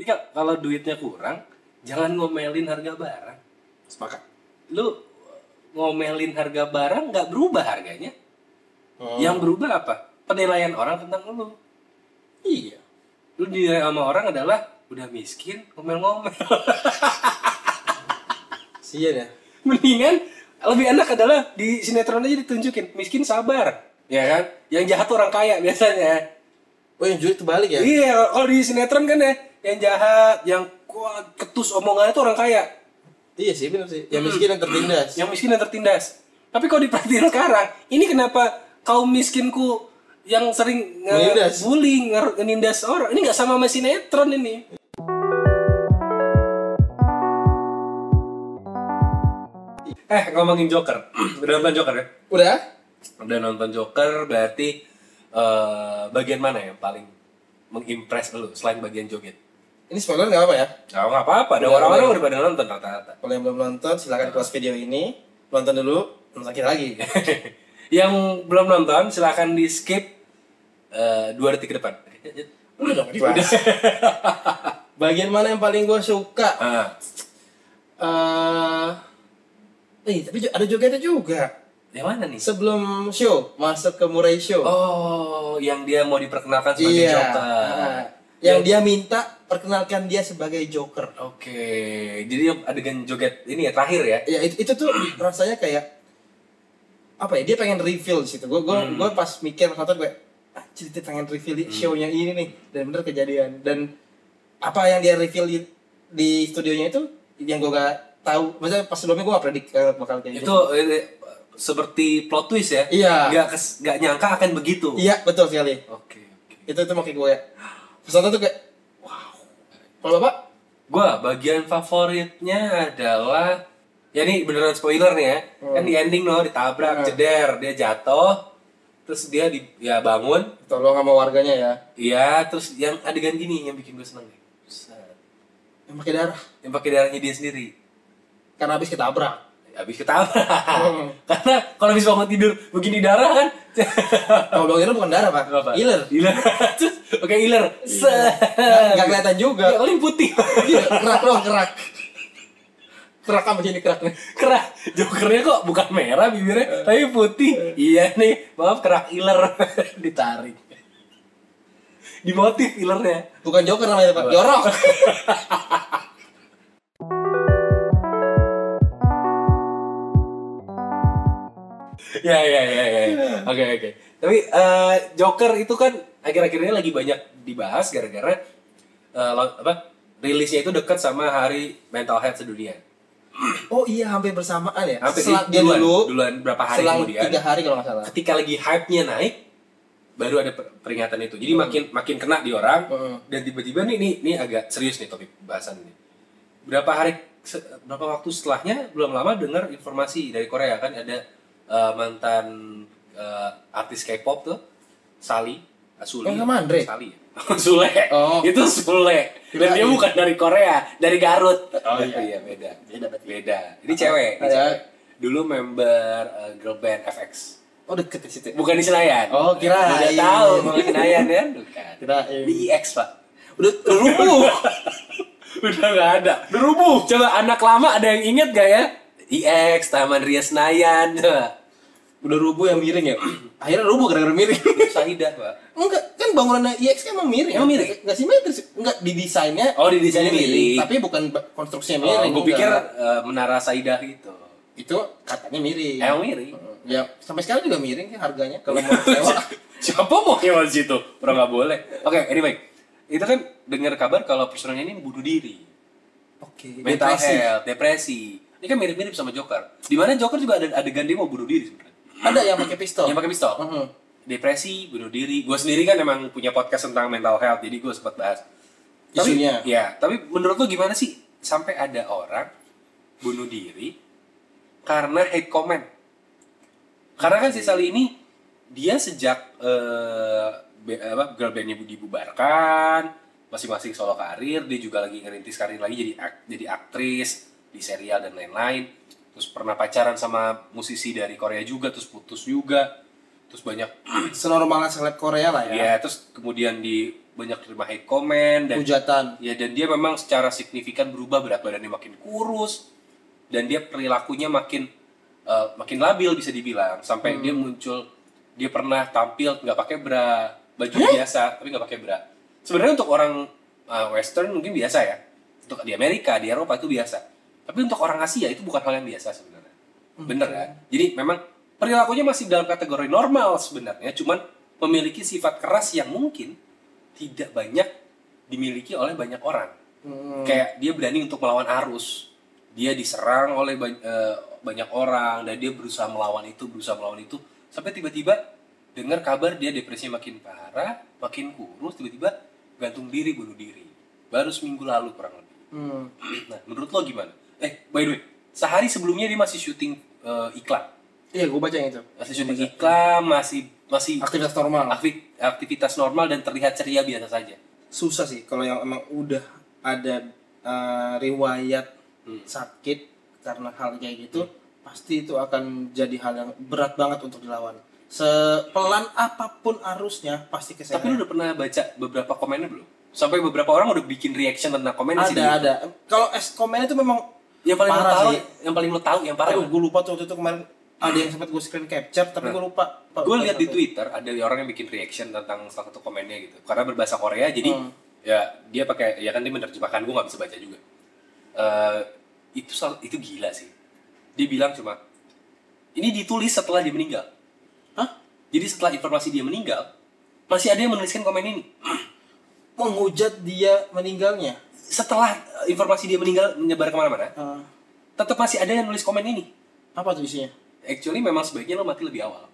Jadi ka- kalau duitnya kurang, jangan ngomelin harga barang. Sepakat. Lu ngomelin harga barang nggak berubah harganya. Hmm. Yang berubah apa? Penilaian orang tentang lu. Iya. Lu dinilai sama orang adalah udah miskin, ngomel-ngomel. Sian ya. Mendingan lebih enak adalah di sinetron aja ditunjukin miskin sabar, ya kan? Yang jahat orang kaya biasanya. Oh yang julid terbalik ya? Iya, kalau di sinetron kan ya, yang jahat, yang kuat, ketus omongannya tuh orang kaya. Iya sih benar sih. Yang miskin yang tertindas. Yang miskin yang tertindas. Tapi kalau diperhatiin sekarang, ini kenapa kaum miskinku yang sering nge- bullying, nge- ngenindas orang, ini nggak sama sama sinetron ini. Eh, ngomongin Joker. Udah nonton Joker ya? Udah? Udah nonton Joker, berarti eh, bagian mana yang paling mengimpress lu selain bagian joget? Ini spoiler nggak apa ya? Nah, nggak apa-apa, ada Udah, orang-orang udah. udah pada nonton rata-rata. Kalau yang belum nonton silahkan close video ini. Nonton dulu, nonton kita lagi. yang belum nonton silahkan di skip eh, dua detik ke depan. Udah dong, kelas. Bagian mana yang paling gue suka? Ah, Eh, eh tapi ada jogetnya juga. yang mana nih? Sebelum show, masuk ke Murai Show. Oh, yang dia mau diperkenalkan sebagai iya. Joker. Ah. Yang dia minta perkenalkan dia sebagai Joker. Oke, jadi yang adegan joget ini ya terakhir ya? Ya itu, itu tuh rasanya kayak apa ya? Dia pengen reveal di situ. Gue gue Hmm. gue pas mikir nonton gue, ah, dia pengen reveal di show-nya ini nih dan bener kejadian dan apa yang dia reveal di, di studionya itu yang gue gak tahu. Maksudnya pas sebelumnya gue gak predik eh, bakal kayak Itu gitu. eh, seperti plot twist ya? Iya. Gak, kes- gak nyangka akan begitu. Iya betul sekali. Oke, oke. Itu itu makanya gue ya. Pas nonton tuh kayak. Kalau bapak? Gua bagian favoritnya adalah ya ini beneran spoiler nih ya. Kan di ending loh ditabrak, Hmm. jeder, dia jatuh. Terus dia di ya bangun. Tolong sama warganya ya. Iya, terus yang adegan gini yang bikin gue seneng. Yang pakai darah. Yang pakai darahnya dia sendiri. Karena habis ketabrak. Habis ketabrak. Hmm. Karena kalau habis bangun tidur begini darah kan. Kalau bang itu bukan darah pak. Apa? Iler. Iler. Oke, iler. Set. Gak, gak kelihatan juga. Ya, paling putih. Iya, kerak doang kerak. Kerak apa jadi kerak nih? kerak jokernya kok bukan merah bibirnya tapi putih iya nih maaf kerak iler ditarik di motif ilernya Bukan joker namanya pak. Jorok. Ya ya ya ya oke oke tapi eh, joker itu kan akhir-akhir ini lagi banyak dibahas gara-gara eh, lo- apa rilisnya itu dekat sama hari mental health sedunia Oh iya hampir bersamaan ya. hampir Selang, dia duluan, dulu. duluan berapa hari selang kemudian tiga hari kalau nggak salah. ketika lagi hype-nya naik baru ada per- peringatan itu. Jadi makin makin kena di orang Hmm. dan tiba-tiba nih nih nih agak serius nih topik bahasan ini. Berapa hari berapa waktu setelahnya belum lama dengar informasi dari Korea kan ada eh, mantan eh, artis K-pop tuh Sally Suli. Oh, sama Andre? Ya? Sule. Oh. Itu Sule. Dan dia Kirain. bukan dari Korea, dari Garut. Oh, iya. beda. Beda berarti. Beda. Ini cewek, ini Ah, ya. cewek. Dulu member eh, girl band FX. Oh deket di situ. Bukan di Senayan. Oh, kirain. Udah tahu mau di Senayan kan? Bukan. Kirain. Di IX, Pak. Udah udah rubuh. Udah nggak ada. Udah rubuh. Coba anak lama ada yang inget gak ya? IX, Taman Ria Senayan. Coba. Udah rubuh yang miring ya. Akhirnya rubuh gara-gara miring. Saidah, Pak. Enggak, kan bangunannya IX kan emang miring. Emang miring? Enggak simetris. Enggak di desainnya. Oh, di desainnya miring. Tapi bukan konstruksinya Oh, miring. gue pikir eh, menara Saidah itu. itu katanya miring. Emang miring. Ya, sampai sekarang juga miring kan harganya kalau mau sewa. Siapa mau nyewa di situ? Orang nggak boleh. Oke, anyway. Itu kan dengar kabar kalau personelnya ini bunuh diri. Oke, Mental depresi. health, depresi. Ini kan mirip-mirip sama Joker. Di mana Joker juga ada adegan dia mau bunuh diri sebenarnya. Ada yang pakai pistol. Yang pakai pistol. Mhm. Depresi, bunuh diri. Gue sendiri kan emang punya podcast tentang mental health, jadi gue sempat bahas. Tapi, Isunya. Ya, tapi menurut lo gimana sih sampai ada orang bunuh diri karena hate comment? Karena kan si Sally ini dia sejak eh, be- apa girl bandnya dibubarkan, masing-masing solo karir, dia juga lagi ngerintis karir lagi jadi ak- jadi aktris di serial dan lain-lain. Terus pernah pacaran sama musisi dari Korea juga, terus putus juga. Terus banyak Senormalnya seleb Korea lah ya. Ya, terus kemudian di banyak terima hate comment dan hujatan. Ya dan dia memang secara signifikan berubah berat badannya makin kurus. Dan dia perilakunya makin eh, makin labil bisa dibilang. Sampai dia muncul dia pernah tampil nggak pakai bra baju biasa tapi nggak pakai bra. Sebenarnya untuk orang eh, western mungkin biasa ya. Untuk di Amerika di Eropa itu biasa tapi untuk orang Asia itu bukan hal yang biasa sebenarnya. Bener kan jadi memang perilakunya masih dalam kategori normal sebenarnya cuman memiliki sifat keras yang mungkin tidak banyak dimiliki oleh banyak orang. Hmm. kayak dia berani untuk melawan arus. Dia diserang oleh ba- eh, banyak orang dan dia berusaha melawan itu berusaha melawan itu sampai tiba-tiba dengar kabar dia depresinya makin parah makin kurus tiba-tiba gantung diri bunuh diri. Baru seminggu lalu kurang lebih. Hmm. nah menurut lo gimana eh by the way sehari sebelumnya dia masih syuting eh, iklan. Iya gue baca yang itu. Masih syuting iklan masih masih aktivitas normal. aktif- aktivitas normal dan terlihat ceria biasa saja. Susah sih kalau yang emang udah ada uh, riwayat Hmm. sakit karena hal kayak gitu pasti itu akan jadi hal yang berat banget untuk dilawan. Sepelan apa pun arusnya pasti Tapi kesehatan lu udah pernah baca beberapa komennya belum? Sampai beberapa orang udah bikin reaction tentang komen ada sih di ada. Kalau es komen itu memang Yang paling Parah tahu, sih. yang paling lo tahu, yang parah. aduh gue lupa tuh waktu itu kemarin ada yang sempat gue screen capture tapi gue lupa Gue lihat di Twitter ada orang yang bikin reaction tentang salah satu komennya gitu. Karena berbahasa Korea jadi Hmm. ya dia pakai ya kan dia menerjemahkan gue nggak bisa baca juga. Eh itu itu gila sih. Dia bilang cuma ini ditulis setelah dia meninggal. Hah? Jadi setelah informasi dia meninggal masih ada yang menuliskan komen ini. menghujat dia meninggalnya Setelah eh, informasi dia meninggal menyebar ke mana-mana, Eh, tetap masih ada yang nulis komen ini. apa tuh isinya Actually memang sebaiknya lo mati lebih awal.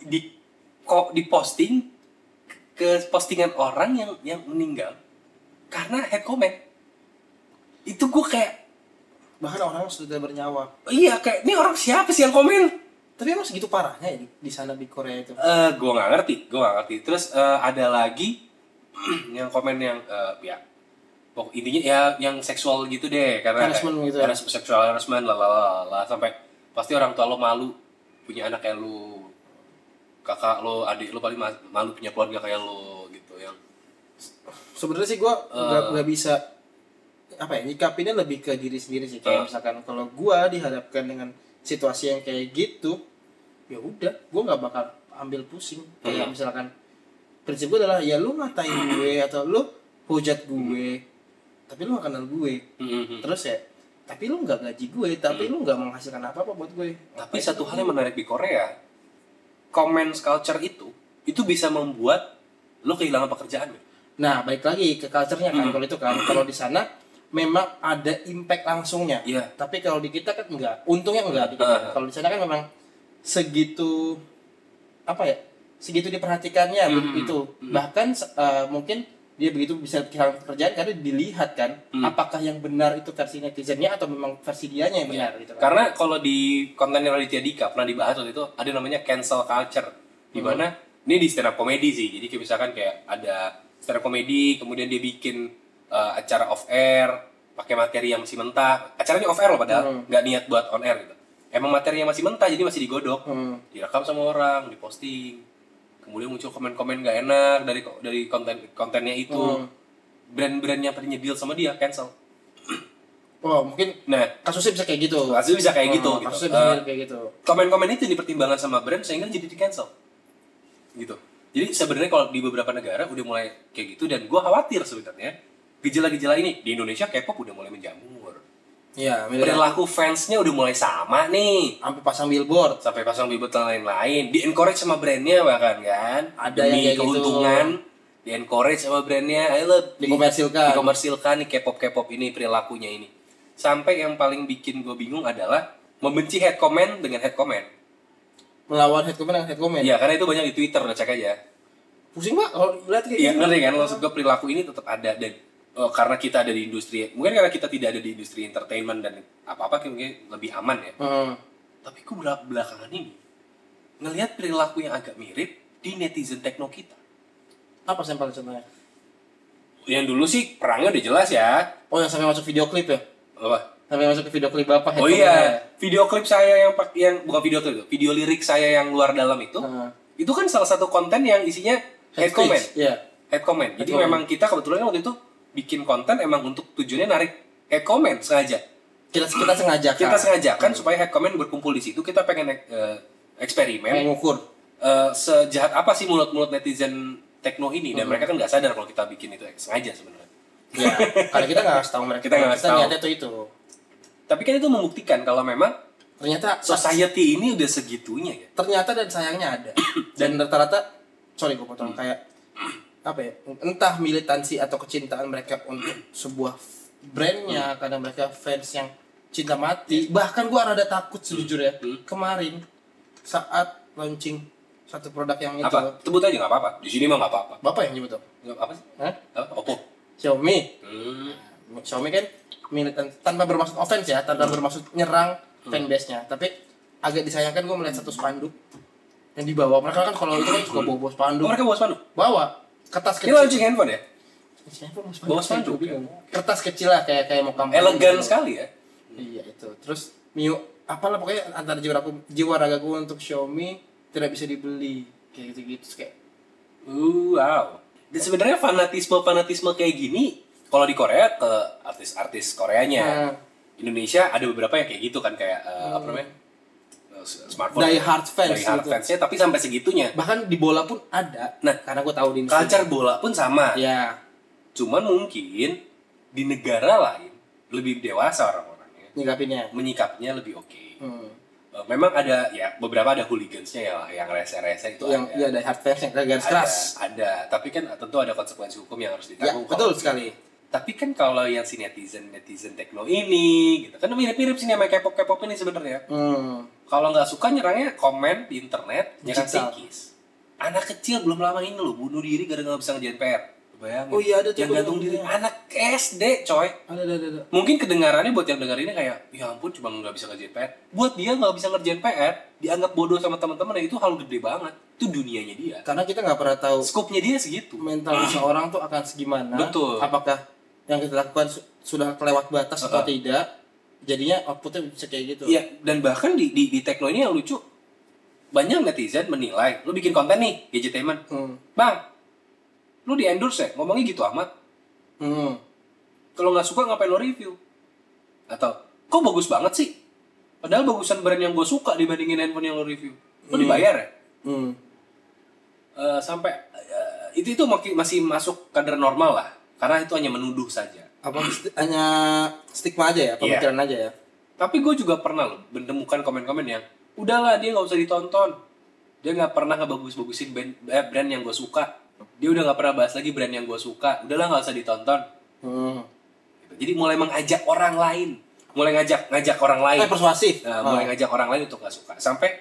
Di kok di posting ke postingan orang yang yang meninggal karena head comment. Itu gue kayak bahkan orang sudah bernyawa iya kayak ini orang siapa sih yang komen? Tapi emang segitu parahnya ya di, di sana di Korea itu Eh gue nggak ngerti, gue nggak ngerti. Terus eh, ada lagi yang komen yang eh, ya pokok intinya ya yang seksual gitu deh karena Harassment gitu ya? karena seksual harassment lah lah lah lah sampai pasti orang tua lo malu punya anak kayak lu kakak lo adik lo paling ma- malu punya keluarga kayak lo gitu yang sebenarnya sih gue Eh. nggak bisa apa ya nyikapinnya lebih ke diri sendiri sih kayak misalkan kalau gue dihadapkan dengan situasi yang kayak gitu ya udah gue nggak bakal ambil pusing kayak Hmm. misalkan prinsip gue adalah ya lu ngatain gue atau lu hujat gue tapi lu gak kenal gue Mhm. terus ya tapi lu nggak gaji gue tapi lu nggak menghasilkan apa apa buat gue tapi satu hal yang menarik di Korea comments culture itu itu bisa membuat lo kehilangan pekerjaan nah baik lagi ke culture-nya kan Hmm. kalau itu kan kalau di sana memang ada impact langsungnya Iya. tapi kalau di kita kan enggak untungnya enggak di kita. Ah. kalau di sana kan memang segitu apa ya segitu diperhatikannya Hmm. itu bahkan eh, mungkin dia begitu bisa kehilangan pekerjaan karena dilihat kan Hmm. apakah yang benar itu versi netizennya atau memang versi dianya yang benar gitu kan Karena kalau di kontennya Raditya Dika pernah dibahas waktu itu ada namanya cancel culture di mana ini di stand up comedy sih. Jadi kayak misalkan kayak ada stand up comedy kemudian dia bikin uh, acara off air pakai materi yang masih mentah. Acaranya off air loh padahal Hmm. nggak niat buat on air gitu. Emang materinya masih mentah jadi masih digodok, Hmm. direkam sama orang, diposting. Kemudian muncul komen-komen gak enak dari dari konten kontennya itu. Hmm. Brand-brand yang tadinya deal sama dia cancel. oh mungkin Nah, kasusnya bisa kayak gitu kasusnya bisa kayak gitu, Oh, gitu. kasusnya bisa kayak gitu komen-komen itu dipertimbangkan sama brand sehingga jadi di cancel gitu jadi sebenarnya kalau di beberapa negara udah mulai kayak gitu dan gue khawatir sebenarnya gejala-gejala ini di Indonesia K-pop udah mulai menjamur. Iya, perilaku fansnya udah mulai sama nih. Sampai pasang billboard. Sampai pasang billboard dan lain-lain. Di encourage sama brandnya bahkan kan? Ada demi yang kayak gitu. keuntungan di encourage sama brandnya. Ayo di- Dikomersilkan. dikomersilkan nih K-pop K-pop ini perilakunya ini. Sampai yang paling bikin gue bingung adalah membenci head comment dengan head comment. Melawan head comment dengan head comment? Iya, karena itu banyak di Twitter, udah cek aja. pusing pak kalau lihat kayak Iya, gitu. ngerti kan? Maksud gue perilaku ini tetap ada dan oh, karena kita ada di industri, mungkin karena kita tidak ada di industri entertainment dan apa-apa mungkin lebih aman ya. Hmm. Tapi gue belak- belakangan ini ngelihat perilaku yang agak mirip di netizen tekno kita. apa sampel contohnya Yang dulu sih perangnya udah jelas ya. oh yang sampai masuk video klip ya Apa? sampai masuk ke video klip bapak head Oh iya, video klip saya yang yang bukan video klip, itu, video lirik saya yang luar dalam itu Heeh. itu kan salah satu konten yang isinya head comment Iya. head comment jadi comment. memang kita kebetulan waktu itu bikin konten emang untuk tujuannya narik head comment sengaja Kita kita sengaja kan. kita sengajakan supaya head comment berkumpul di situ kita pengen eh, eksperimen mengukur. eh, sejahat apa sih mulut-mulut netizen tekno ini Hmm. dan mereka kan nggak sadar kalau kita bikin itu sengaja sebenarnya Ya, karena kita nggak tahu mereka. Kita nggak tahu. niatnya tuh itu. tapi kan itu membuktikan kalau memang Ternyata society ini udah segitunya ya ternyata dan sayangnya ada. dan rata-rata sorry gue potong Hmm. kayak apa ya? Entah militansi atau kecintaan mereka untuk sebuah brandnya Hmm. karena mereka fans yang cinta mati. Bahkan gua rada takut sejujurnya. Hmm. Kemarin saat launching satu produk yang itu. apa sebut aja nggak apa-apa di sini mah nggak apa-apa Bapak yang nyebut tuh? Nggak apa sih Hah? Oppo Xiaomi. hmm. Xiaomi kan militan tanpa bermaksud offense ya, tanpa bermaksud nyerang fanbase-nya. Tapi agak disayangkan gue melihat satu spanduk yang dibawa. Mereka kan kalau itu kan suka bawa bawa Oh, spanduk. mereka bawa spanduk Bawa kertas ini kecil. launching handphone ya Bawa Bawa spanduk, Kertas kecil lah kayak kayak mau kampanye. elegan gitu. sekali ya Iya itu. Terus Mio apalah pokoknya antara jiwa aku jiwa ragaku untuk Xiaomi tidak bisa dibeli kayak gitu-gitu kayak Uh, wow. Dan sebenarnya fanatisme fanatisme kayak gini, kalau di Korea ke artis-artis Koreanya, Nah. Indonesia ada beberapa yang kayak gitu kan kayak eh, apa namanya smartphone. Die hard fans Die hard gitu. fansnya, tapi sampai segitunya. bahkan di bola pun ada. Nah, Karena gue tahu di Culture bola pun sama. Ya. Cuman mungkin di negara lain lebih dewasa orang-orangnya, Nyikapinnya. menyikapinya lebih oke. Hmm. Eh, Memang ada ya beberapa ada hooligansnya ya yang rese-rese itu yang ada. iya ada hard fans yang garis ada, keras. ada, tapi kan tentu ada konsekuensi hukum yang harus Ya, ditanggung. betul kalau- sekali. Tapi kan kalau yang si netizen netizen tekno ini, gitu kan mirip-mirip sih sama K-pop K-pop ini sebenarnya. Hmm. Kalau nggak suka nyerangnya komen di internet, nyerang Digital. psikis. Anak kecil belum lama ini loh bunuh diri gara-gara nggak bisa ngerjain PR. Bayangin. Oh iya, ada tuh, Yang gantung diri anak SD, coy. Ada ada ada. ada. Mungkin kedengarannya buat yang dengar ini kayak, ya ampun cuma nggak bisa ngerjain PR. Buat dia nggak bisa ngerjain PR, dianggap bodoh sama teman-teman itu hal gede banget. Itu dunianya dia. Karena kita nggak pernah tahu Skupnya dia segitu. mental seseorang tuh akan segimana. Betul. Apakah yang kita lakukan su- sudah kelewat batas atau Uh-uh. tidak? Jadinya outputnya bisa kayak gitu. Iya, dan bahkan di, di, di tekno ini yang lucu, banyak netizen menilai, lu bikin konten nih, gadgetainment, Hmm. bang, lu di endorse ya, ngomongnya gitu amat, Hmm. kalau nggak suka ngapain lo review? Atau, kok bagus banget sih? Padahal bagusan brand yang gue suka dibandingin handphone yang lo review. Lo Hmm. dibayar ya? Hmm. Eh, sampai, eh, itu itu masih masuk kadar normal lah, karena itu hanya menuduh saja. Apa sti- hanya stigma aja ya, pemikiran aja ya. Tapi gue juga pernah loh menemukan komen-komen yang udahlah dia nggak usah ditonton. Dia nggak pernah ngebagus-bagusin brand, eh, brand yang gue suka. Dia udah nggak pernah bahas lagi brand yang gue suka. Udahlah nggak usah ditonton. Hmm. Jadi mulai mengajak orang lain, mulai ngajak ngajak orang lain, Eh persuasif. Nah, Oh. mulai ngajak orang lain untuk nggak suka. Sampai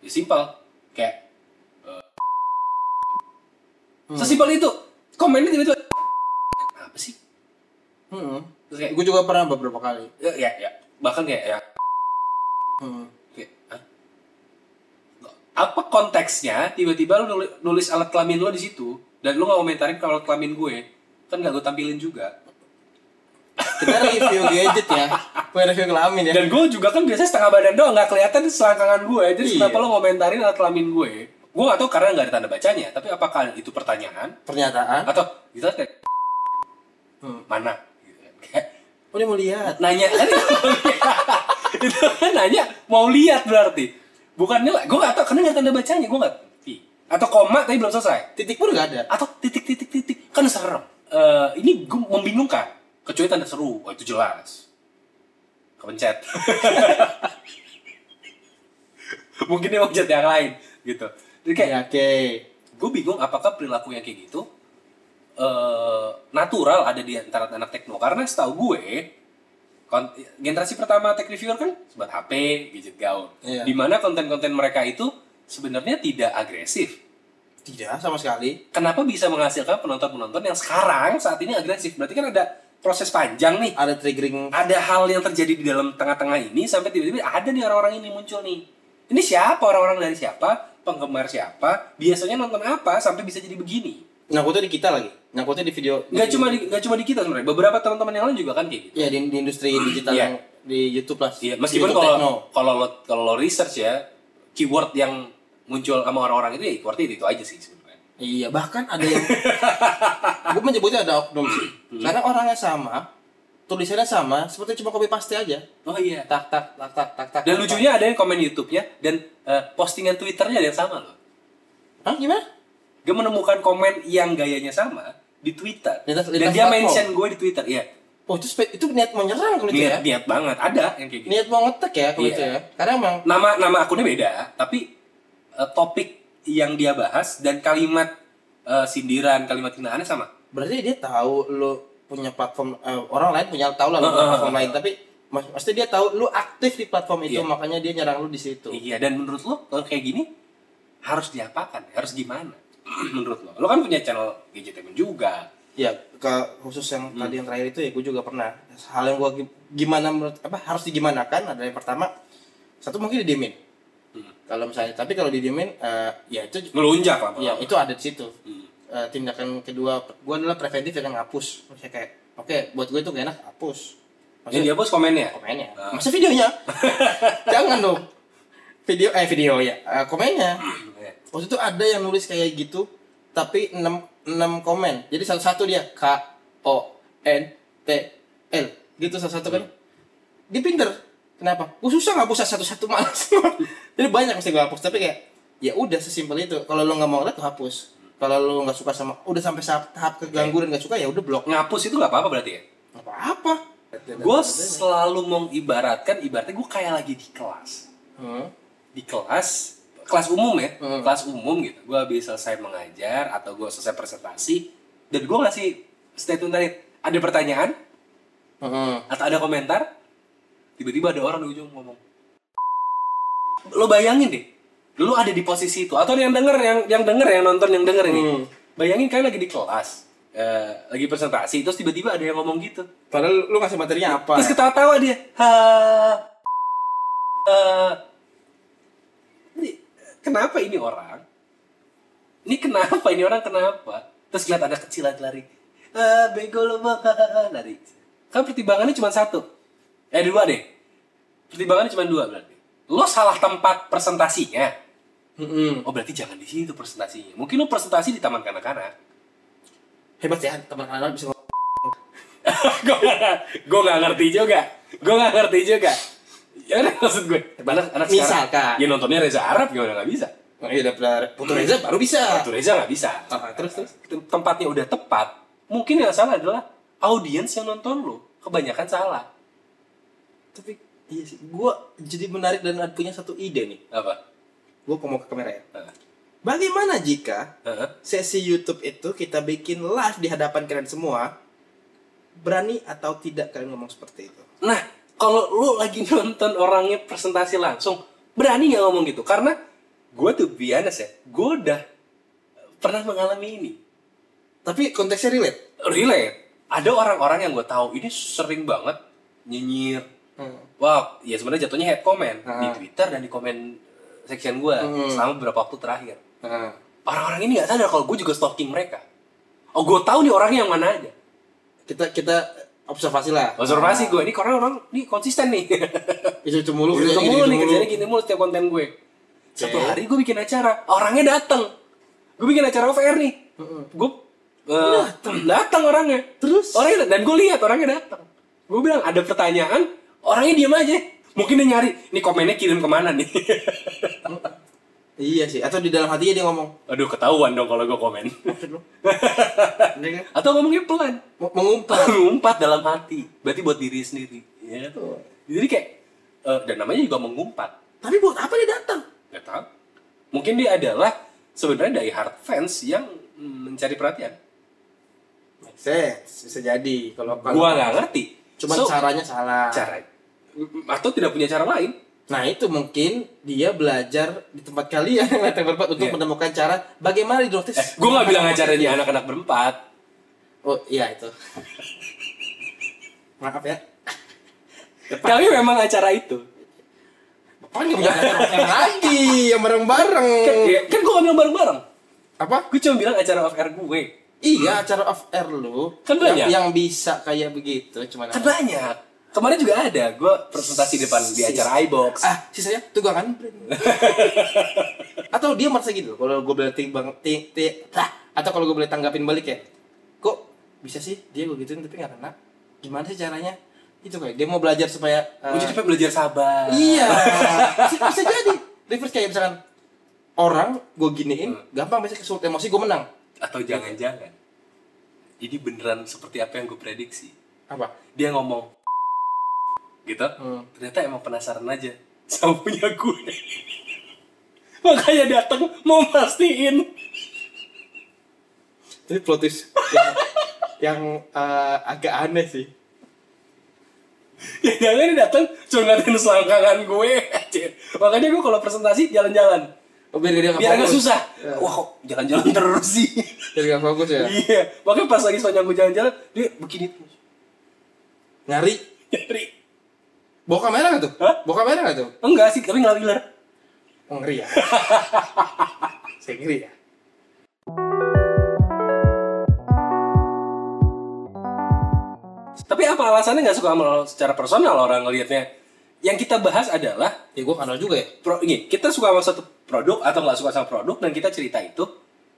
ya simpel kayak eh, Hmm. sesimpel itu komennya tiba-tiba apa sih? Hmm. Terus kayak Gue juga pernah beberapa kali. ya, ya, ya. bahkan kayak ya Hmm. Kayak, "Hah? apa konteksnya tiba-tiba lu nulis, nulis alat kelamin lo di situ dan lu nggak komentarin kalau alat kelamin gue kan nggak gue tampilin juga Kita review gadget ya. Punya review kelamin ya. dan gue juga kan biasanya setengah badan doang nggak kelihatan selangkangan gue jadi Iya. kenapa lo komentarin alat kelamin gue gue nggak tahu karena nggak ada tanda bacanya tapi apakah itu pertanyaan Pernyataan. atau kita kayak Hmm. mana gitu kan. Kayak, Oh dia mau lihat. nanya. Kan itu kan nanya mau lihat berarti. Bukannya gue nggak tahu karena ada tanda bacanya gue ngerti. Atau koma tapi belum selesai. Titik pun nggak ada. atau titik titik titik kan serem. Eh, ini gue membingungkan. Kecuali tanda seru. Oh itu jelas. Kepencet. Mungkin dia mau yang lain gitu. Jadi kayak Ya, Oke. gue bingung apakah perilaku yang kayak gitu eh natural ada di antara anak tekno. Karena setahu gue generasi pertama tech reviewer kan sebat HP gadget gaul Iya. di mana konten-konten mereka itu sebenarnya tidak agresif. Tidak sama sekali. kenapa bisa menghasilkan penonton-penonton yang sekarang saat ini agresif? Berarti kan ada proses panjang nih. Ada triggering. ada hal yang terjadi di dalam tengah-tengah ini sampai tiba-tiba ada nih orang-orang ini muncul nih. Ini siapa? Orang-orang dari siapa? Penggemar siapa? Biasanya nonton apa sampai bisa jadi begini Nyangkutnya di kita lagi. Nyangkutnya di video. nggak cuma di nggak cuma di kita sebenarnya beberapa teman-teman yang lain juga kan kayak gitu Ya di, di industri digital Iya. yang di YouTube lah. iya meskipun YouTube kalau kalau lo kalau lo research ya keyword yang muncul sama orang-orang itu ya berarti itu, itu aja sih sebenarnya. Iya, bahkan ada yang gue menyebutnya ada oknum sih. Karena orangnya sama, tulisannya sama, seperti cuma copy paste aja. Oh iya. Tak tak tak tak tak tak. Dan tak, lucunya ada yang komen YouTube-nya dan eh, postingan Twitternya ada yang sama loh. Hah, gimana? Gue menemukan komen yang gayanya sama di Twitter. Lintas- dan lintas dia platform. mention gue di Twitter. Iya. Oh, itu spe- itu niat mau nyerang kalau itu Niat, ya. niat banget. Ada yang kayak gitu. Niat mau ngetek ya kalau Iya. itu ya. Karena emang Nama nama akunnya beda, tapi eh, topik yang dia bahas dan kalimat eh, sindiran, kalimat hinaannya sama. berarti dia tahu lu punya platform eh, orang lain punya tahu lah lu punya platform heeh, lain tapi mas pasti dia tahu lu aktif di platform itu Iya. makanya dia nyerang lu di situ. Iya, dan menurut lo kalau kayak gini harus diapakan? Harus gimana? menurut lo? Lo kan punya channel gadgetainment juga. Ya, ke khusus yang Hmm. tadi yang terakhir itu ya gue juga pernah. Hal yang gua gi- gimana menurut apa harus digimanakan adalah yang pertama satu mungkin didiemin. Hmm. Kalau misalnya tapi kalau didiemin eh, ya itu Ngelunjak lah. ya itu ada di situ. Hmm. Eh, tindakan kedua gue adalah preventif dengan ngapus. Maksudnya kayak oke buat gue itu gak enak hapus. Yang dia bos komennya. komennya. Ah. Masa videonya? Jangan dong. Video eh video ya. Eh, komennya. Waktu itu ada yang nulis kayak gitu tapi 6 6 komen. Jadi satu-satu dia K O N T L. Gitu satu-satu kan. Dia pinter. Kenapa? Gue susah ngapus satu-satu malas. Jadi banyak mesti gue hapus tapi kayak ya udah sesimpel itu. Kalau lo nggak mau lo hapus. Kalau lo nggak suka sama udah sampai tahap, keganggu dan nggak suka ya udah blok. Ngapus itu nggak apa-apa berarti ya? Nggak apa-apa. Gue selalu mengibaratkan, ibaratnya gue kayak lagi di kelas. Hmm. Di kelas, kelas umum ya, Hmm. kelas umum gitu. Gue habis selesai mengajar atau gue selesai presentasi, dan gue ngasih statement tadi, ada pertanyaan Hmm. atau ada komentar, tiba-tiba ada orang di ujung ngomong. Lo bayangin deh, lo ada di posisi itu atau yang denger yang yang denger yang nonton yang denger ini. Hmm. Bayangin kalian lagi di kelas, eh, lagi presentasi, terus tiba-tiba ada yang ngomong gitu. Padahal lu ngasih materinya apa? Terus ketawa-tawa dia. Ha. Ini, kenapa ini orang? Ini kenapa ini orang kenapa? Terus lihat anak kecil lagi lari. Ah, bego lo bang, lari. Kan pertimbangannya cuma satu. Eh dua deh. Pertimbangannya cuma dua berarti. Lo salah tempat presentasinya. Mm-mm. Oh berarti jangan di situ presentasinya. Mungkin lo presentasi di taman kanak-kanak. Hebat ya teman anak bisa gue gue nggak ngerti juga gue nggak ngerti juga ya udah maksud gue anak anak Misalkan. sekarang ya nontonnya Reza Arab gimana nggak bisa Oh, iya udah Putu Reza baru bisa. Ratu Reza nggak bisa Ah, terus terus. Tem- tempatnya udah tepat mungkin yang salah adalah audiens yang nonton lo kebanyakan salah Tapi iya sih, gua jadi menarik dan punya satu ide nih. apa Gua ngomong ke kamera ya. Heeh. Bagaimana jika sesi YouTube itu kita bikin live di hadapan kalian semua? Berani atau tidak kalian ngomong seperti itu? nah kalau lo lagi nonton orangnya presentasi langsung berani nggak ngomong gitu karena gue tuh biasa ya gue udah pernah mengalami ini Tapi konteksnya relate. relate ada orang-orang yang gue tahu ini sering banget nyinyir Hmm. wah ya sebenarnya jatuhnya head comment di Ah. Twitter dan di komen eh, section gue Hmm. selama beberapa waktu terakhir Nah, orang-orang ini nggak sadar kalau gue juga stalking mereka oh gue tahu nih orangnya yang mana aja kita kita observasi lah. observasi gue ini karena orang ini konsisten nih. Itu itu mulu. ketemu gini nih mulu. kerjanya gini mulu setiap konten gue. Satu hari gue bikin acara orangnya datang gue bikin acara air nih. Heeh. gue eh, datang orangnya. Terus? orangnya dan gue lihat orangnya datang gue bilang ada pertanyaan? Orangnya diam aja. Mungkin dia nyari nih komennya kirim ke mana nih Iya sih. Atau di dalam hatinya dia ngomong. aduh ketahuan dong kalau gue komen Maksud lu? Ini kan atau ngomongnya pelan mengumpat. mengumpat dalam hati berarti buat diri sendiri ya Oh. jadi kayak eh, dan namanya juga mengumpat Tapi buat apa dia datang? nggak tahu mungkin dia adalah sebenarnya dari hard fans yang mencari perhatian sense. Bisa jadi kalau kalau gua nggak ngerti Cuman So, caranya salah. cara atau tidak punya cara lain Nah itu mungkin dia belajar di tempat kalian yang datang berempat untuk Iya. menemukan cara bagaimana di notice. eh, gue nggak bilang acaranya anak-anak berempat Oh iya itu. Maaf ya. tapi memang acara itu Bapak nggak punya acara yang lagi yang bareng-bareng. kan, ya, kan gue nggak bilang bareng-bareng Apa? gue cuma bilang acara off air gue Iya acara off air lu. Kan yang, banyak. yang bisa kayak begitu cuman kan banyak kemarin juga ada gue presentasi depan di acara iBox. Ah sisanya tunggangan brand atau dia merasa gitu kalau gue boleh timbang ti, ti, tah, atau kalau gue boleh tanggapin balik ya kok bisa sih dia gue gituin tapi nggak kena? Gimana sih caranya? Itu kayak dia mau belajar supaya uh, Gue jadi pengen belajar sabar. iya. Bisa, bisa jadi. Reverse kayak misalkan orang gue giniin Hmm. gampang bisa kesulut emosi gue menang. Atau jangan-jangan. Ini beneran seperti apa yang gue prediksi. apa? Dia ngomong gitu, Hmm. ternyata emang penasaran aja sama punya gue. Makanya datang mau mastiin. Ini plot twist yang, yang uh, agak aneh sih. Ya jangan dia datang cuma ngatain selangkangan gue. anjir. Makanya gue kalau presentasi jalan-jalan. Oh, biar dia nggak Biar fokus. susah. Ya. Wah kok jalan-jalan terus sih. Biar nggak fokus ya. Iya. Makanya pas lagi sepanjang gue jalan-jalan, dia begini terus. Nyari. Nyari. Bawa kamera nggak tuh? Hah? Bawa kamera nggak tuh? Enggak sih, tapi ngelar-ngelar. Oh, ngeri ya. Saya ngeri ya. Tapi apa alasannya nggak suka sama lo secara personal orang ngelihatnya? Yang kita bahas adalah Ya gue kenal juga ya. pro, ini, kita suka sama satu produk atau nggak suka sama produk dan kita cerita itu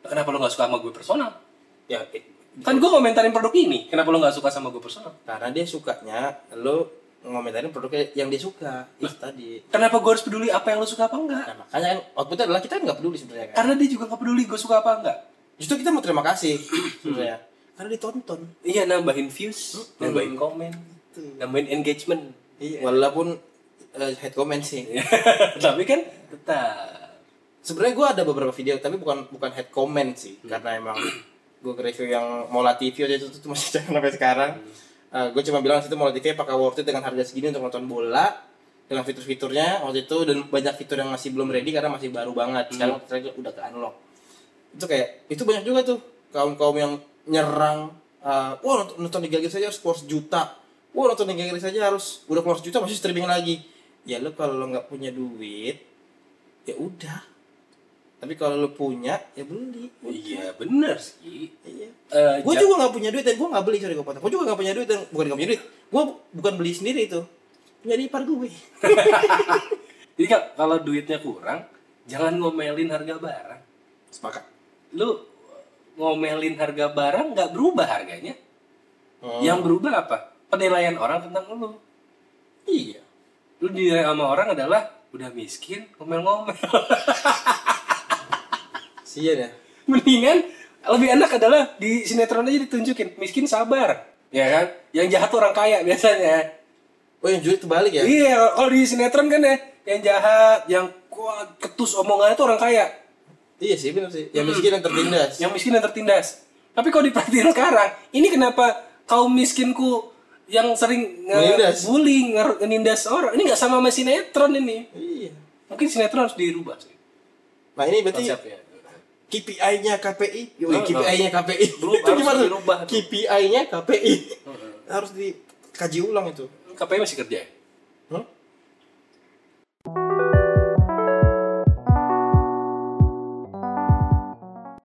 kenapa lo nggak suka sama gue personal? Ya, Kan gue komentarin produk ini, kenapa lo nggak suka sama gue personal? karena dia sukanya lo ngomentarin produknya yang dia suka itu tadi. Kenapa gue harus peduli apa yang lo suka apa enggak? Nah, makanya kan outputnya adalah kita nggak peduli sebenarnya kan. Karena dia juga nggak peduli gue suka apa enggak. Justru kita mau terima kasih sebenarnya. Karena ditonton. Iya nambahin views, nambahin komen, nambahin engagement. Iya. Walaupun uh, head comment sih. Tapi kan tetap. sebenarnya gue ada beberapa video tapi bukan bukan head comment sih karena emang gue review yang Mola TV aja itu tuh masih jangan sampai sekarang gue cuma bilang situ Mola TV apakah worth it dengan harga segini untuk nonton bola dengan fitur-fiturnya waktu itu dan banyak fitur yang masih belum ready karena masih baru banget. Sekarang ternyata udah ke unlock itu kayak itu banyak juga tuh kaum kaum yang nyerang uh, wah nonton, nonton Liga Inggris saja harus keluar sejuta. Wah nonton Liga Inggris saja harus udah keluar sejuta masih streaming lagi. Ya lo kalau lo nggak punya duit ya udah tapi kalau lo punya ya beli Iya bener sih. iya Eh, gue juga nggak punya duit dan gue nggak beli sorry gue potong gue juga nggak punya duit dan bukan nggak punya duit gue bukan beli sendiri itu punya ipar gue Jadi kalau duitnya kurang, jangan ngomelin harga barang. sepakat Lu ngomelin harga barang nggak berubah harganya. Hmm. Yang berubah apa? Penilaian orang tentang lu. iya Lu dinilai sama orang adalah udah miskin, ngomel-ngomel. sian ya Mendingan lebih enak adalah di sinetron aja ditunjukin miskin sabar, ya kan? Yang jahat orang kaya biasanya. oh yang julid terbalik ya Iya, kalau di sinetron kan ya, yang jahat, yang kuat, ketus omongannya tuh orang kaya. iya sih benar sih yang miskin yang tertindas Yang miskin yang tertindas. Tapi kalau diperhatiin sekarang, ini kenapa kaum miskinku yang sering nge- bullying, ngenindas orang, ini nggak sama sama sinetron ini. iya Mungkin sinetron harus dirubah sih nah ini berarti konsepnya. KPI-nya KPI Oh, KPI-nya KPI Belum, itu gimana? dirubah. KPI-nya KPI harus dikaji ulang itu. KPI masih kerja? Ya? Hah?